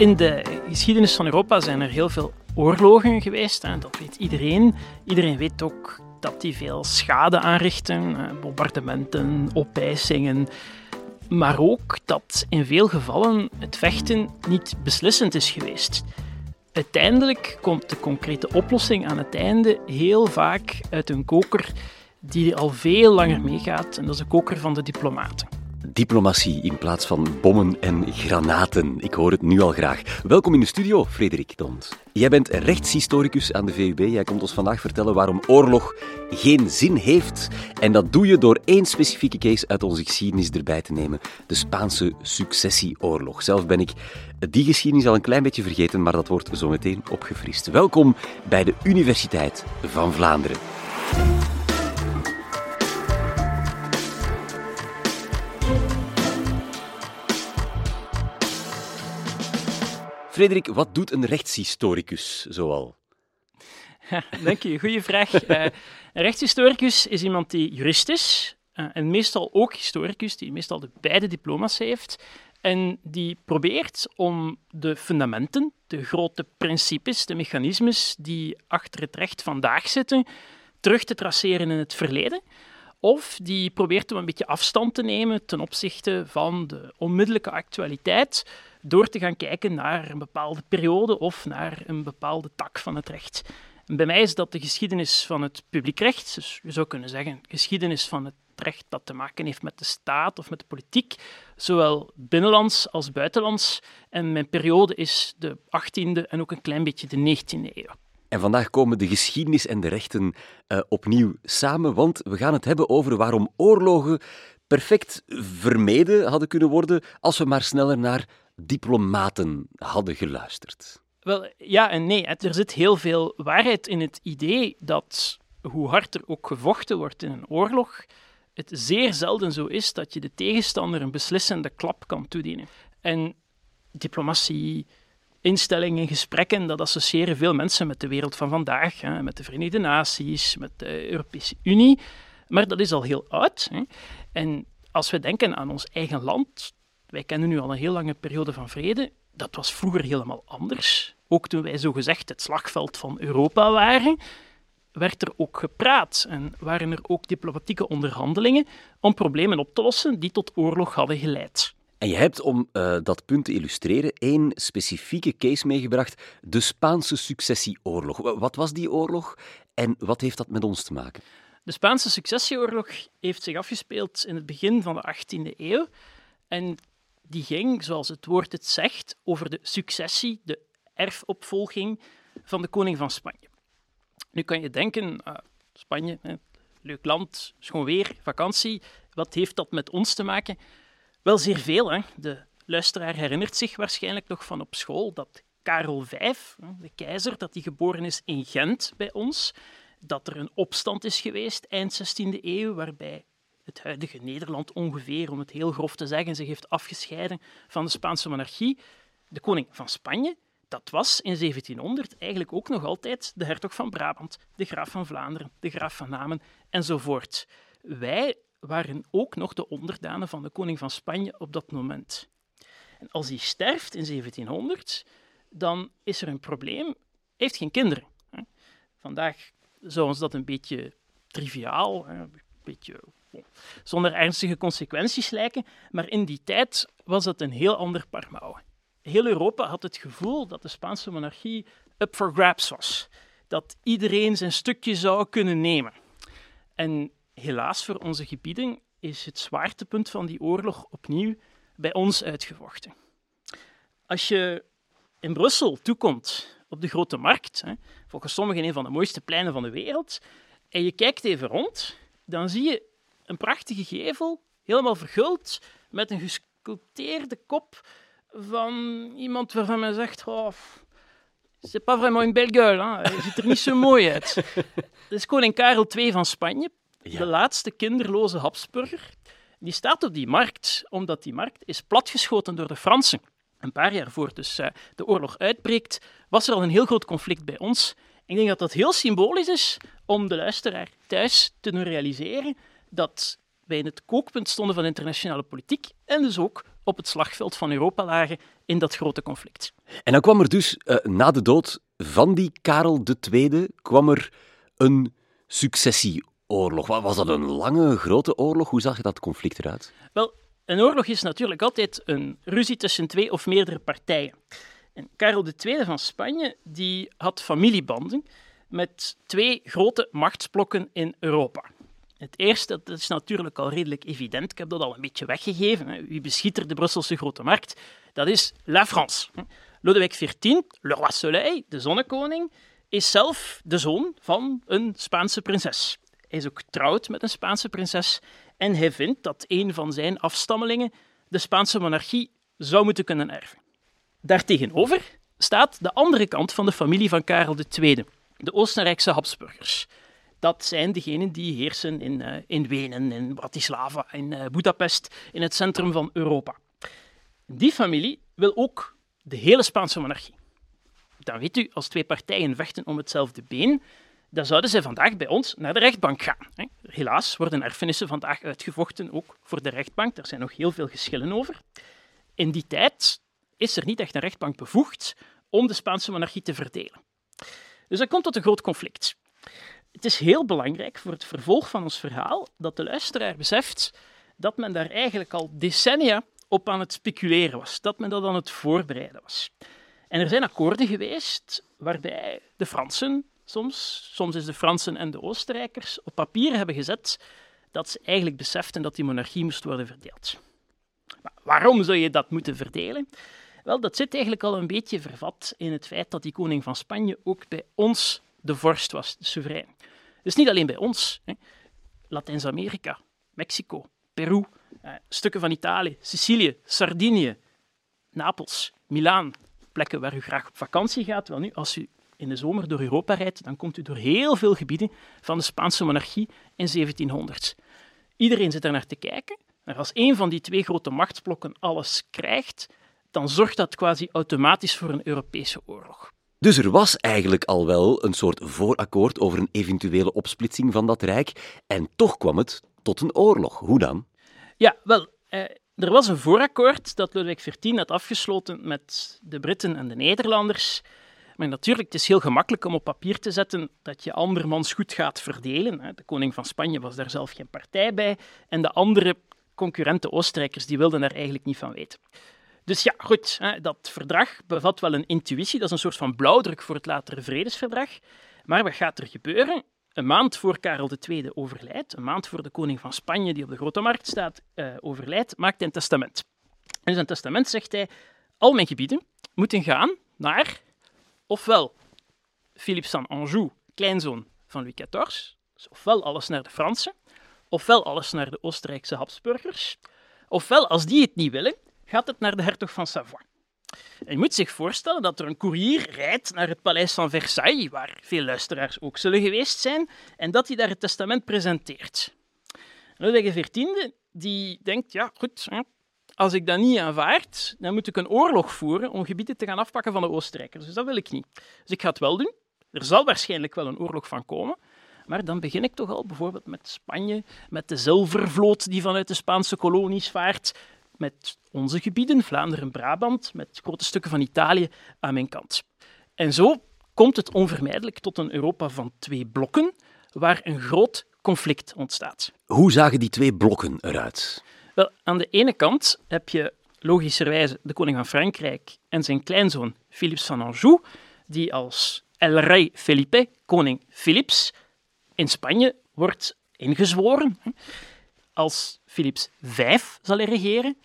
In de geschiedenis van Europa zijn er heel veel oorlogen geweest. Dat weet iedereen. Iedereen weet ook dat die veel schade aanrichten. Bombardementen, opeisingen. Maar ook dat in veel gevallen het vechten niet beslissend is geweest. Uiteindelijk komt de concrete oplossing aan het einde heel vaak uit een koker die al veel langer meegaat. En dat is de koker van de diplomaten. Diplomatie in plaats van bommen en granaten. Ik hoor het nu al graag. Welkom in de studio, Frederik Dont. Jij bent rechtshistoricus aan de VUB. Jij komt ons vandaag vertellen waarom oorlog geen zin heeft. En dat doe je door één specifieke case uit onze geschiedenis erbij te nemen. De Spaanse successieoorlog. Zelf ben ik die geschiedenis al een klein beetje vergeten, maar dat wordt zo meteen opgefrist. Welkom bij de Universiteit van Vlaanderen. Frederik, wat doet een rechtshistoricus zoal? Ja, dank je, goede vraag. Uh, een rechtshistoricus is iemand die jurist is, uh, en meestal ook historicus, die meestal de beide diploma's heeft, en die probeert om de fundamenten, de grote principes, de mechanismes die achter het recht vandaag zitten, terug te traceren in het verleden. Of die probeert om een beetje afstand te nemen ten opzichte van de onmiddellijke actualiteit, door te gaan kijken naar een bepaalde periode of naar een bepaalde tak van het recht. Bij mij is dat de geschiedenis van het publiekrecht, dus je zou kunnen zeggen geschiedenis van het recht dat te maken heeft met de staat of met de politiek, zowel binnenlands als buitenlands. En mijn periode is de 18e en ook een klein beetje de 19e eeuw. En vandaag komen de geschiedenis en de rechten uh, opnieuw samen, want we gaan het hebben over waarom oorlogen perfect vermeden hadden kunnen worden als we maar sneller naar diplomaten hadden geluisterd? Wel, ja en nee. Er zit heel veel waarheid in het idee dat hoe hard er ook gevochten wordt in een oorlog, het zeer zelden zo is dat je de tegenstander een beslissende klap kan toedienen. En diplomatie, instellingen, gesprekken, dat associëren veel mensen met de wereld van vandaag, hè, met de Verenigde Naties, met de Europese Unie. Maar dat is al heel oud. Hè. En als we denken aan ons eigen land, wij kennen nu al een heel lange periode van vrede. Dat was vroeger helemaal anders. Ook toen wij zogezegd het slagveld van Europa waren, werd er ook gepraat en waren er ook diplomatieke onderhandelingen om problemen op te lossen die tot oorlog hadden geleid. En je hebt, om uh, dat punt te illustreren, één specifieke case meegebracht: de Spaanse successieoorlog. Wat was die oorlog en wat heeft dat met ons te maken? De Spaanse successieoorlog heeft zich afgespeeld in het begin van de 18e eeuw. En die ging, zoals het woord het zegt, over de successie, de erfopvolging van de koning van Spanje. Nu kan je denken, uh, Spanje, hè, leuk land, schoon weer, vakantie, wat heeft dat met ons te maken? Wel zeer veel. Hè. De luisteraar herinnert zich waarschijnlijk nog van op school dat Karel V, de keizer, dat hij geboren is in Gent bij ons, dat er een opstand is geweest eind 16e eeuw, waarbij het huidige Nederland ongeveer, om het heel grof te zeggen, zich heeft afgescheiden van de Spaanse monarchie. De koning van Spanje, dat was in 1700 eigenlijk ook nog altijd de hertog van Brabant, de graaf van Vlaanderen, de graaf van Namen enzovoort. Wij waren ook nog de onderdanen van de koning van Spanje op dat moment. En als hij sterft in 1700, dan is er een probleem. Hij heeft geen kinderen. Vandaag zou ons dat een beetje triviaal, een beetje zonder ernstige consequenties lijken, maar in die tijd was dat een heel ander mouwen. Heel Europa had het gevoel dat de Spaanse monarchie up for grabs was. Dat iedereen zijn stukje zou kunnen nemen. En helaas voor onze gebieden is het zwaartepunt van die oorlog opnieuw bij ons uitgevochten. Als je in Brussel toekomt op de grote markt, hè, volgens sommigen een van de mooiste pleinen van de wereld, en je kijkt even rond, dan zie je een prachtige gevel, helemaal verguld, met een gesculpteerde kop van iemand waarvan men zegt... Oh, c'est pas vraiment une belle gueule, hè? hij ziet er niet zo mooi uit. Dat is koning Karel II van Spanje, de laatste kinderloze Habsburger. Die staat op die markt, omdat die markt is platgeschoten door de Fransen. Een paar jaar voor dus uh, de oorlog uitbreekt, was er al een heel groot conflict bij ons. Ik denk dat dat heel symbolisch is om de luisteraar thuis te doen realiseren dat wij in het kookpunt stonden van internationale politiek en dus ook op het slagveld van Europa lagen in dat grote conflict. En dan kwam er dus uh, na de dood van die Karel II kwam er een successieoorlog. Was dat een lange, grote oorlog? Hoe zag dat conflict eruit? Wel, een oorlog is natuurlijk altijd een ruzie tussen twee of meerdere partijen. En Karel II van Spanje die had familiebanden met twee grote machtsblokken in Europa. Het eerste, dat is natuurlijk al redelijk evident, ik heb dat al een beetje weggegeven. Wie beschiet de Brusselse grote markt? Dat is La France. Lodewijk XIV, Le Roi Soleil, de zonnekoning, is zelf de zoon van een Spaanse prinses. Hij is ook getrouwd met een Spaanse prinses en hij vindt dat een van zijn afstammelingen de Spaanse monarchie zou moeten kunnen erven. Daartegenover staat de andere kant van de familie van Karel II, de Oostenrijkse Habsburgers. Dat zijn degenen die heersen in, uh, in Wenen, in Bratislava, in uh, Budapest, in het centrum van Europa. Die familie wil ook de hele Spaanse monarchie. Dan weet u, als twee partijen vechten om hetzelfde been, dan zouden ze vandaag bij ons naar de rechtbank gaan. Helaas worden erfenissen vandaag uitgevochten, ook voor de rechtbank. Er zijn nog heel veel geschillen over. In die tijd is er niet echt een rechtbank bevoegd om de Spaanse monarchie te verdelen. Dus dat komt tot een groot conflict. Het is heel belangrijk voor het vervolg van ons verhaal dat de luisteraar beseft dat men daar eigenlijk al decennia op aan het speculeren was, dat men dat aan het voorbereiden was. En er zijn akkoorden geweest waarbij de Fransen soms, soms is de Fransen en de Oostenrijkers, op papier hebben gezet dat ze eigenlijk beseften dat die monarchie moest worden verdeeld. Maar waarom zou je dat moeten verdelen? Wel, dat zit eigenlijk al een beetje vervat in het feit dat die koning van Spanje ook bij ons de vorst was, de soeverein. Dus niet alleen bij ons. Latijns-Amerika, Mexico, Peru, eh, stukken van Italië, Sicilië, Sardinië, Napels, Milaan, plekken waar u graag op vakantie gaat. Wel nu, als u in de zomer door Europa rijdt, dan komt u door heel veel gebieden van de Spaanse monarchie in 1700. Iedereen zit er naar te kijken. Als een van die twee grote machtsblokken alles krijgt, dan zorgt dat quasi automatisch voor een Europese oorlog. Dus er was eigenlijk al wel een soort voorakkoord over een eventuele opsplitsing van dat rijk, en toch kwam het tot een oorlog. Hoe dan? Ja, wel, eh, er was een voorakkoord dat Ludwig XIV had afgesloten met de Britten en de Nederlanders. Maar natuurlijk, het is heel gemakkelijk om op papier te zetten dat je andermans goed gaat verdelen. De koning van Spanje was daar zelf geen partij bij. En de andere concurrenten Oostenrijkers die wilden daar eigenlijk niet van weten. Dus ja, goed, dat verdrag bevat wel een intuïtie. Dat is een soort van blauwdruk voor het latere vredesverdrag. Maar wat gaat er gebeuren? Een maand voor Karel II overlijdt, een maand voor de koning van Spanje, die op de Grote Markt staat, uh, overlijdt, maakt hij een testament. En in zijn testament zegt hij, al mijn gebieden moeten gaan naar, ofwel Philippe Saint-Anjou, kleinzoon van Louis XIV, dus ofwel alles naar de Fransen, ofwel alles naar de Oostenrijkse Habsburgers, ofwel, als die het niet willen, gaat het naar de hertog van Savoie. En je moet zich voorstellen dat er een koerier rijdt naar het paleis van Versailles, waar veel luisteraars ook zullen geweest zijn, en dat hij daar het testament presenteert. Ludwig XIV die denkt, ja goed, als ik dat niet aanvaard, dan moet ik een oorlog voeren om gebieden te gaan afpakken van de Oostenrijkers. Dus dat wil ik niet. Dus ik ga het wel doen. Er zal waarschijnlijk wel een oorlog van komen. Maar dan begin ik toch al bijvoorbeeld met Spanje, met de zilvervloot die vanuit de Spaanse kolonies vaart, met onze gebieden, Vlaanderen, Brabant, met grote stukken van Italië aan mijn kant. En zo komt het onvermijdelijk tot een Europa van twee blokken, waar een groot conflict ontstaat. Hoe zagen die twee blokken eruit? Wel, aan de ene kant heb je logischerwijze de koning van Frankrijk en zijn kleinzoon Philippe van Anjou, die als El Rey Felipe, koning Philips, in Spanje wordt ingezworen. Als Philips V zal hij regeren,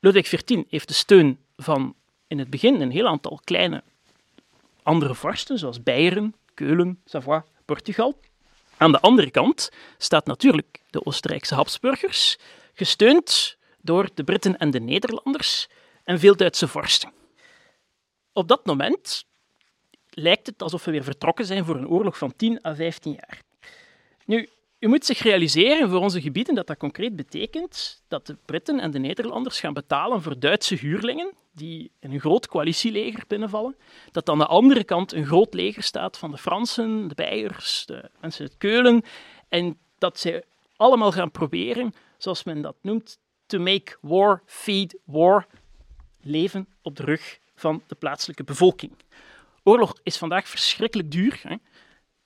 Ludwig XIV heeft de steun van in het begin een heel aantal kleine andere vorsten, zoals Beieren, Keulen, Savoie, Portugal. Aan de andere kant staat natuurlijk de Oostenrijkse Habsburgers, gesteund door de Britten en de Nederlanders en veel Duitse vorsten. Op dat moment lijkt het alsof we weer vertrokken zijn voor een oorlog van 10 à 15 jaar. Nu, u moet zich realiseren voor onze gebieden dat dat concreet betekent dat de Britten en de Nederlanders gaan betalen voor Duitse huurlingen die in een groot coalitieleger binnenvallen. Dat aan de andere kant een groot leger staat van de Fransen, de Beiers, de mensen uit Keulen. En dat zij allemaal gaan proberen, zoals men dat noemt, to make war feed war, leven op de rug van de plaatselijke bevolking. Oorlog is vandaag verschrikkelijk duur. Hè?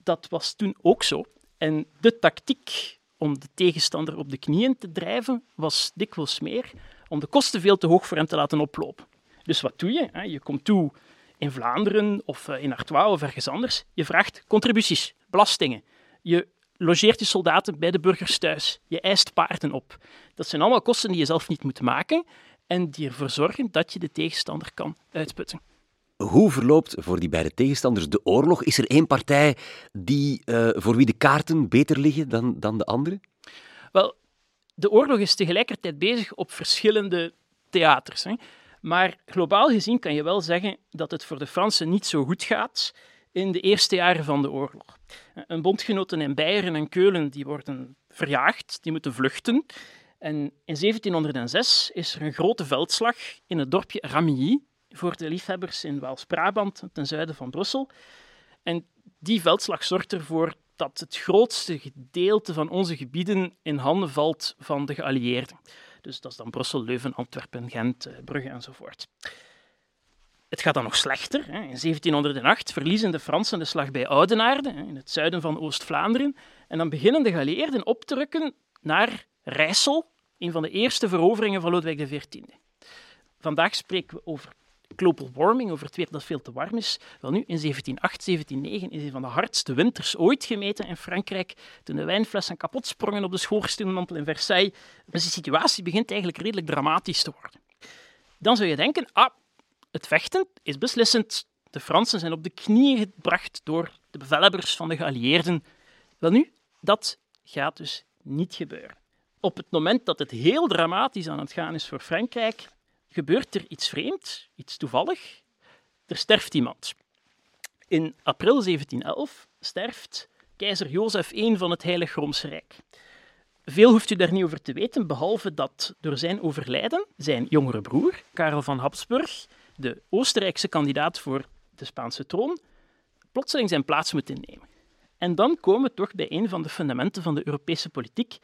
Dat was toen ook zo. En de tactiek om de tegenstander op de knieën te drijven was dikwijls meer om de kosten veel te hoog voor hem te laten oplopen. Dus wat doe je? Je komt toe in Vlaanderen of eh, in Artois of ergens anders. Je vraagt contributies, belastingen. Je logeert je soldaten bij de burgers thuis. Je eist paarden op. Dat zijn allemaal kosten die je zelf niet moet maken en die ervoor zorgen dat je de tegenstander kan uitputten. Hoe verloopt voor die beide tegenstanders de oorlog? Is er één partij die, uh, voor wie de kaarten beter liggen dan, dan de andere? Wel, de oorlog is tegelijkertijd bezig op verschillende theaters. Hè. Maar globaal gezien kan je wel zeggen dat het voor de Fransen niet zo goed gaat in de eerste jaren van de oorlog. Een bondgenoten in Beieren en Keulen die worden verjaagd, die moeten vluchten. En in 1706 is er een grote veldslag in het dorpje Ramilly voor de liefhebbers in Waals-Brabant, ten zuiden van Brussel. En die veldslag zorgt ervoor dat het grootste gedeelte van onze gebieden in handen valt van de geallieerden. Dus dat is dan Brussel, Leuven, Antwerpen, Gent, eh, Brugge enzovoort. Het gaat dan nog slechter. In 1708 verliezen de Fransen de slag bij Oudenaarde, in het zuiden van Oost-Vlaanderen. En dan beginnen de geallieerden op te rukken naar Rijssel, een van de eerste veroveringen van Lodewijk XIV. Vandaag spreken we over global warming, over het weer dat veel te warm is. Wel nu, in 1708, 1709 is een van de hardste winters ooit gemeten in Frankrijk, toen de wijnflessen kapot sprongen op de schoorsteenmantel in Versailles. Dus de situatie begint eigenlijk redelijk dramatisch te worden. Dan zou je denken, ah, het vechten is beslissend. De Fransen zijn op de knieën gebracht door de bevelhebbers van de geallieerden. Wel nu, dat gaat dus niet gebeuren. Op het moment dat het heel dramatisch aan het gaan is voor Frankrijk, gebeurt er iets vreemds, iets toevallig. Er sterft iemand. In april 1711 sterft keizer Jozef I van het Heilig Roomse Rijk. Veel hoeft u daar niet over te weten, behalve dat door zijn overlijden zijn jongere broer, Karel van Habsburg, de Oostenrijkse kandidaat voor de Spaanse troon, plotseling zijn plaats moet innemen. En dan komen we toch bij een van de fundamenten van de Europese politiek.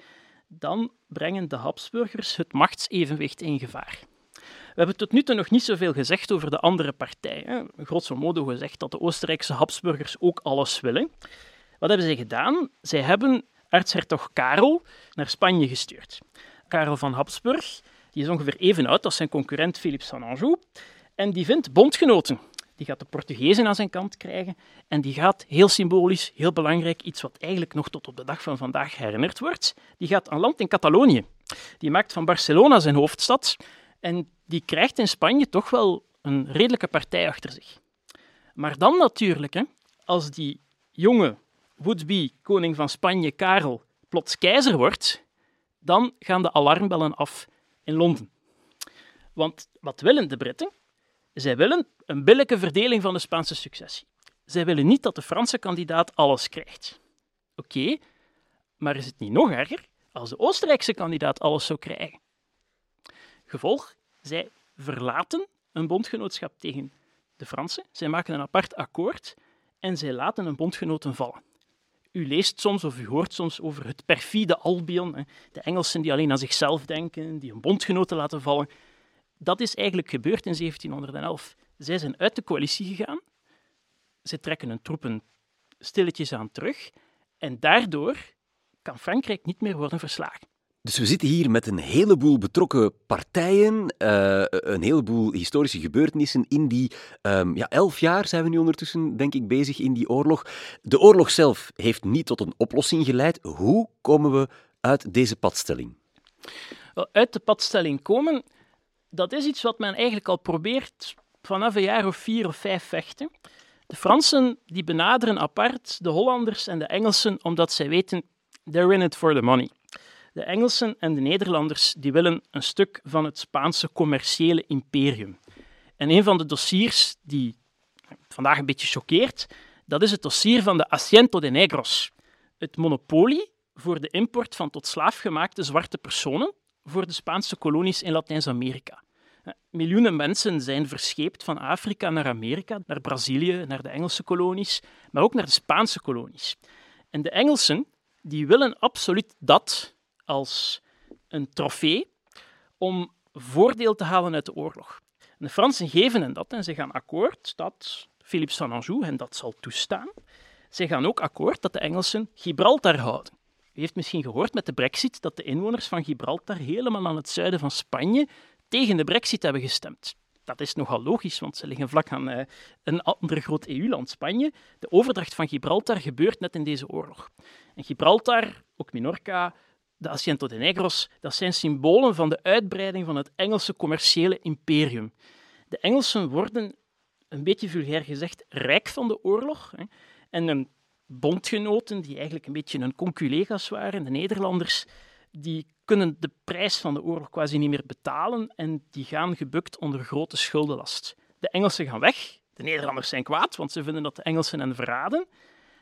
Dan brengen de Habsburgers het machtsevenwicht in gevaar. We hebben tot nu toe nog niet zoveel gezegd over de andere partijen. Grosso modo gezegd dat de Oostenrijkse Habsburgers ook alles willen. Wat hebben zij gedaan? Zij hebben aartshertog Karel naar Spanje gestuurd. Karel van Habsburg die is ongeveer even oud als zijn concurrent Philippe van Anjou. En die vindt bondgenoten. Die gaat de Portugezen aan zijn kant krijgen. En die gaat, heel symbolisch, heel belangrijk, iets wat eigenlijk nog tot op de dag van vandaag herinnerd wordt, die gaat aan land in Catalonië. Die maakt van Barcelona zijn hoofdstad. En die krijgt in Spanje toch wel een redelijke partij achter zich. Maar dan natuurlijk, hè, als die jonge would-be koning van Spanje, Karel, plots keizer wordt, dan gaan de alarmbellen af in Londen. Want wat willen de Britten? Zij willen een billijke verdeling van de Spaanse successie. Zij willen niet dat de Franse kandidaat alles krijgt. Oké, maar is het niet nog erger als de Oostenrijkse kandidaat alles zou krijgen? Gevolg, zij verlaten een bondgenootschap tegen de Fransen. Zij maken een apart akkoord en zij laten een bondgenoten vallen. U leest soms of u hoort soms over het perfide Albion, de Engelsen die alleen aan zichzelf denken, die een bondgenoten laten vallen. Dat is eigenlijk gebeurd in 1711. Zij zijn uit de coalitie gegaan, zij trekken hun troepen stilletjes aan terug en daardoor kan Frankrijk niet meer worden verslagen. Dus we zitten hier met een heleboel betrokken partijen, uh, een heleboel historische gebeurtenissen in die um, ja, elf jaar zijn we nu ondertussen, denk ik, bezig in die oorlog. De oorlog zelf heeft niet tot een oplossing geleid. Hoe komen we uit deze padstelling? Wel, uit de padstelling komen, dat is iets wat men eigenlijk al probeert vanaf een jaar of vier of vijf vechten. De Fransen die benaderen apart de Hollanders en de Engelsen omdat zij weten, they're in it for the money. De Engelsen en de Nederlanders die willen een stuk van het Spaanse commerciële imperium. En een van de dossiers die vandaag een beetje choqueert, dat is het dossier van de Asiento de Negros. Het monopolie voor de import van tot slaaf gemaakte zwarte personen voor de Spaanse kolonies in Latijns-Amerika. Miljoenen mensen zijn verscheept van Afrika naar Amerika, naar Brazilië, naar de Engelse kolonies, maar ook naar de Spaanse kolonies. En de Engelsen die willen absoluut dat als een trofee om voordeel te halen uit de oorlog. de Fransen geven hen dat en ze gaan akkoord dat Philippe Saint-Anjou hen dat zal toestaan. Zij gaan ook akkoord dat de Engelsen Gibraltar houden. U heeft misschien gehoord met de brexit dat de inwoners van Gibraltar helemaal aan het zuiden van Spanje tegen de brexit hebben gestemd. Dat is nogal logisch, want ze liggen vlak aan uh, een ander groot EU-land, Spanje. De overdracht van Gibraltar gebeurt net in deze oorlog. En Gibraltar, ook Minorca, de Asiento de Negros, dat zijn symbolen van de uitbreiding van het Engelse commerciële imperium. De Engelsen worden, een beetje vulgair gezegd, rijk van de oorlog. Hè. En hun bondgenoten, die eigenlijk een beetje hun conculega's waren, de Nederlanders, die kunnen de prijs van de oorlog quasi niet meer betalen en die gaan gebukt onder grote schuldenlast. De Engelsen gaan weg, de Nederlanders zijn kwaad, want ze vinden dat de Engelsen hen verraden.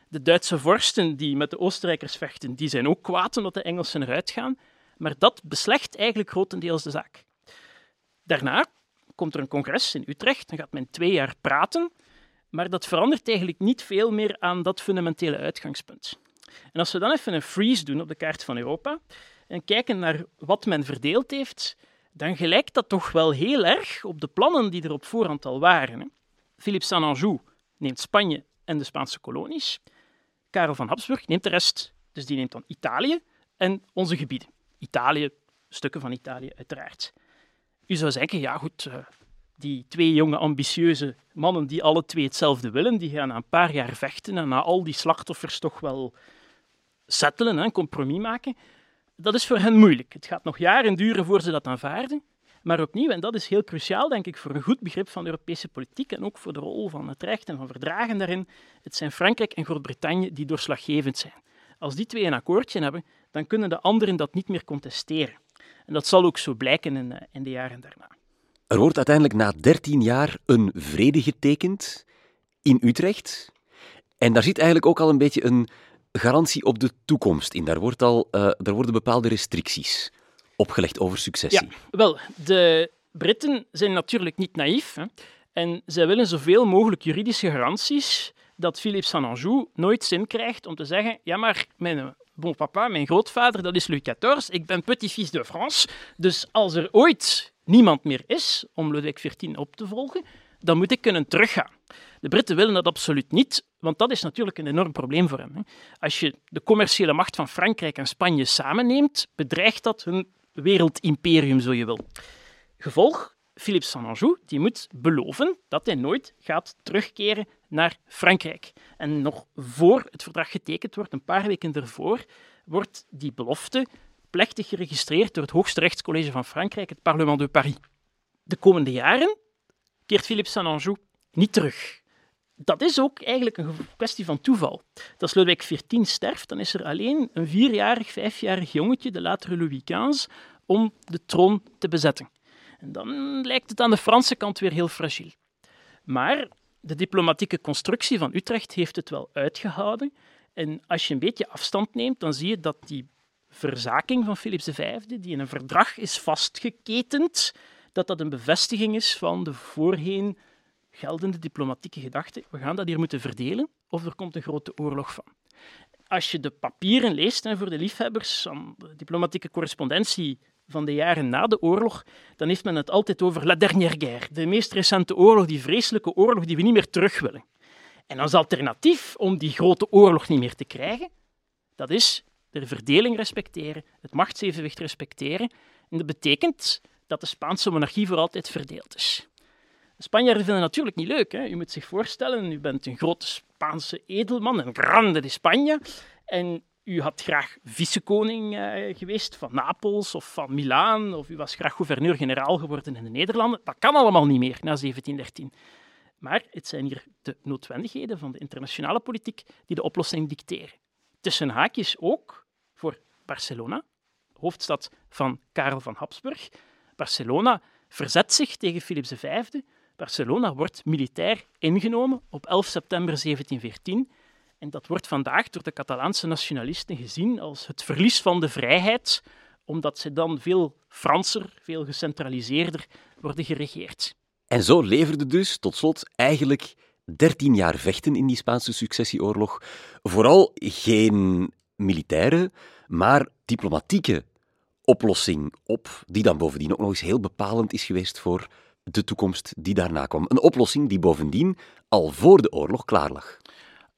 De Duitse vorsten die met de Oostenrijkers vechten, die zijn ook kwaad omdat de Engelsen eruit gaan. Maar dat beslecht eigenlijk grotendeels de zaak. Daarna komt er een congres in Utrecht, dan gaat men twee jaar praten, maar dat verandert eigenlijk niet veel meer aan dat fundamentele uitgangspunt. En als we dan even een freeze doen op de kaart van Europa en kijken naar wat men verdeeld heeft, dan gelijkt dat toch wel heel erg op de plannen die er op voorhand al waren. Philippe Saint-Anjou neemt Spanje en de Spaanse kolonies. Karel van Habsburg neemt de rest, dus die neemt dan Italië en onze gebieden. Italië, stukken van Italië uiteraard. U zou zeggen, ja goed, eh, die twee jonge ambitieuze mannen die alle twee hetzelfde willen, die gaan na een paar jaar vechten en na al die slachtoffers toch wel settelen, een compromis maken. Dat is voor hen moeilijk. Het gaat nog jaren duren voor ze dat aanvaarden. Maar opnieuw, en dat is heel cruciaal, denk ik, voor een goed begrip van Europese politiek en ook voor de rol van het recht en van verdragen daarin, het zijn Frankrijk en Groot-Brittannië die doorslaggevend zijn. Als die twee een akkoordje hebben, dan kunnen de anderen dat niet meer contesteren. En dat zal ook zo blijken in, eh, in de jaren daarna. Er wordt uiteindelijk na 13 jaar een vrede getekend in Utrecht. En daar zit eigenlijk ook al een beetje een garantie op de toekomst in. Daar, wordt al, daar worden bepaalde restricties opgelegd over successie. Wel, de Britten zijn natuurlijk niet naïef. Hè, en zij willen zoveel mogelijk juridische garanties dat Philippe Saint-Anjou nooit zin krijgt om te zeggen: ja, maar mijn bon papa, mijn grootvader, dat is Louis XIV, ik ben petit-fils de France. Dus als er ooit niemand meer is om Ludwig XIV op te volgen, dan moet ik kunnen teruggaan. De Britten willen dat absoluut niet, want dat is natuurlijk een enorm probleem voor hem. Als je de commerciële macht van Frankrijk en Spanje samenneemt, bedreigt dat hun wereldimperium, zo je wil. Gevolg, Philippe Saint-Anjou die moet beloven dat hij nooit gaat terugkeren naar Frankrijk. En nog voor het verdrag getekend wordt, een paar weken ervoor, wordt die belofte plechtig geregistreerd door het Hoogste Rechtscollege van Frankrijk, het Parlement de Paris. De komende jaren keert Philippe Saint-Anjou niet terug. Dat is ook eigenlijk een kwestie van toeval. Als Ludwig XIV sterft, dan is er alleen een vierjarig, vijfjarig jongetje, de latere Louis XV, om de troon te bezetten. En dan lijkt het aan de Franse kant weer heel fragiel. Maar de diplomatieke constructie van Utrecht heeft het wel uitgehouden. En als je een beetje afstand neemt, dan zie je dat die verzaking van Philips V, die in een verdrag is vastgeketend, dat dat een bevestiging is van de voorheen geldende diplomatieke gedachte. We gaan dat hier moeten verdelen, of er komt een grote oorlog van. Als je de papieren leest hè, voor de liefhebbers van de diplomatieke correspondentie van de jaren na de oorlog, dan heeft men het altijd over la dernière guerre, de meest recente oorlog, die vreselijke oorlog die we niet meer terug willen. En als alternatief om die grote oorlog niet meer te krijgen, dat is de verdeling respecteren, het machtsevenwicht respecteren. En dat betekent dat de Spaanse monarchie voor altijd verdeeld is. De Spanjaarden vinden het natuurlijk niet leuk. Hè? U moet zich voorstellen, u bent een grote Spaanse edelman, een grande de Spanje, en u had graag vicekoning uh, geweest van Napels of van Milaan, of u was graag gouverneur-generaal geworden in de Nederlanden. Dat kan allemaal niet meer na 1713. Maar het zijn hier de noodwendigheden van de internationale politiek die de oplossing dicteren. Tussen haakjes ook voor Barcelona, hoofdstad van Karel van Habsburg. Barcelona verzet zich tegen Philips V. Barcelona wordt militair ingenomen op 11 september 1714 en dat wordt vandaag door de Catalaanse nationalisten gezien als het verlies van de vrijheid, omdat ze dan veel Franser, veel gecentraliseerder worden geregeerd. En zo leverde dus tot slot eigenlijk 13 jaar vechten in die Spaanse successieoorlog vooral geen militaire, maar diplomatieke oplossing op, die dan bovendien ook nog eens heel bepalend is geweest voor de toekomst die daarna kwam. Een oplossing die bovendien al voor de oorlog klaar lag.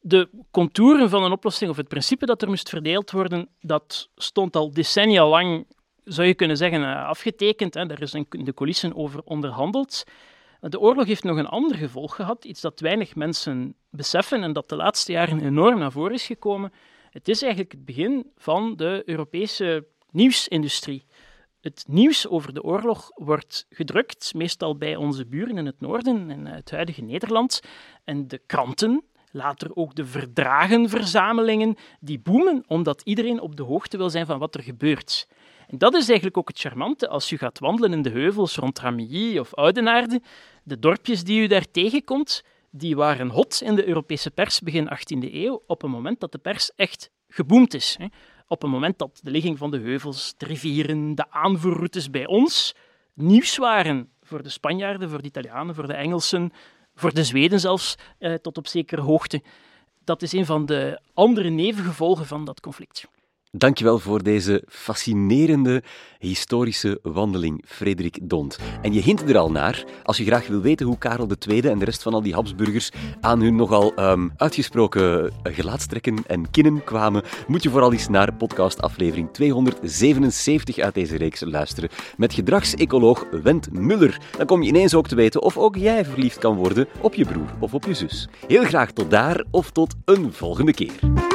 De contouren van een oplossing, of het principe dat er moest verdeeld worden, dat stond al decennia lang, zou je kunnen zeggen, eh, afgetekend. Hè. Daar is in de coulissen over onderhandeld. De oorlog heeft nog een ander gevolg gehad, iets dat weinig mensen beseffen en dat de laatste jaren enorm naar voren is gekomen. Het is eigenlijk het begin van de Europese nieuwsindustrie. Het nieuws over de oorlog wordt gedrukt, meestal bij onze buren in het noorden en het huidige Nederland. En de kranten, later ook de verdragenverzamelingen, die boemen omdat iedereen op de hoogte wil zijn van wat er gebeurt. En dat is eigenlijk ook het charmante als u gaat wandelen in de heuvels rond Ramilly of Oudenaarde. De dorpjes die u daar tegenkomt, die waren hot in de Europese pers begin 18e eeuw, op een moment dat de pers echt geboomd is. Op een moment dat de ligging van de heuvels, de rivieren, de aanvoerroutes bij ons nieuws waren voor de Spanjaarden, voor de Italianen, voor de Engelsen, voor de Zweden zelfs, eh, tot op zekere hoogte. Dat is een van de andere nevengevolgen van dat conflict. Dankjewel voor deze fascinerende historische wandeling, Frederik Dont. En je hint er al naar, als je graag wil weten hoe Karel II en de rest van al die Habsburgers aan hun nogal um, uitgesproken gelaatstrekken en kinnen kwamen, moet je vooral eens naar podcastaflevering 277 uit deze reeks luisteren met gedragsecoloog Wendt Muller. Dan kom je ineens ook te weten of ook jij verliefd kan worden op je broer of op je zus. Heel graag tot daar of tot een volgende keer.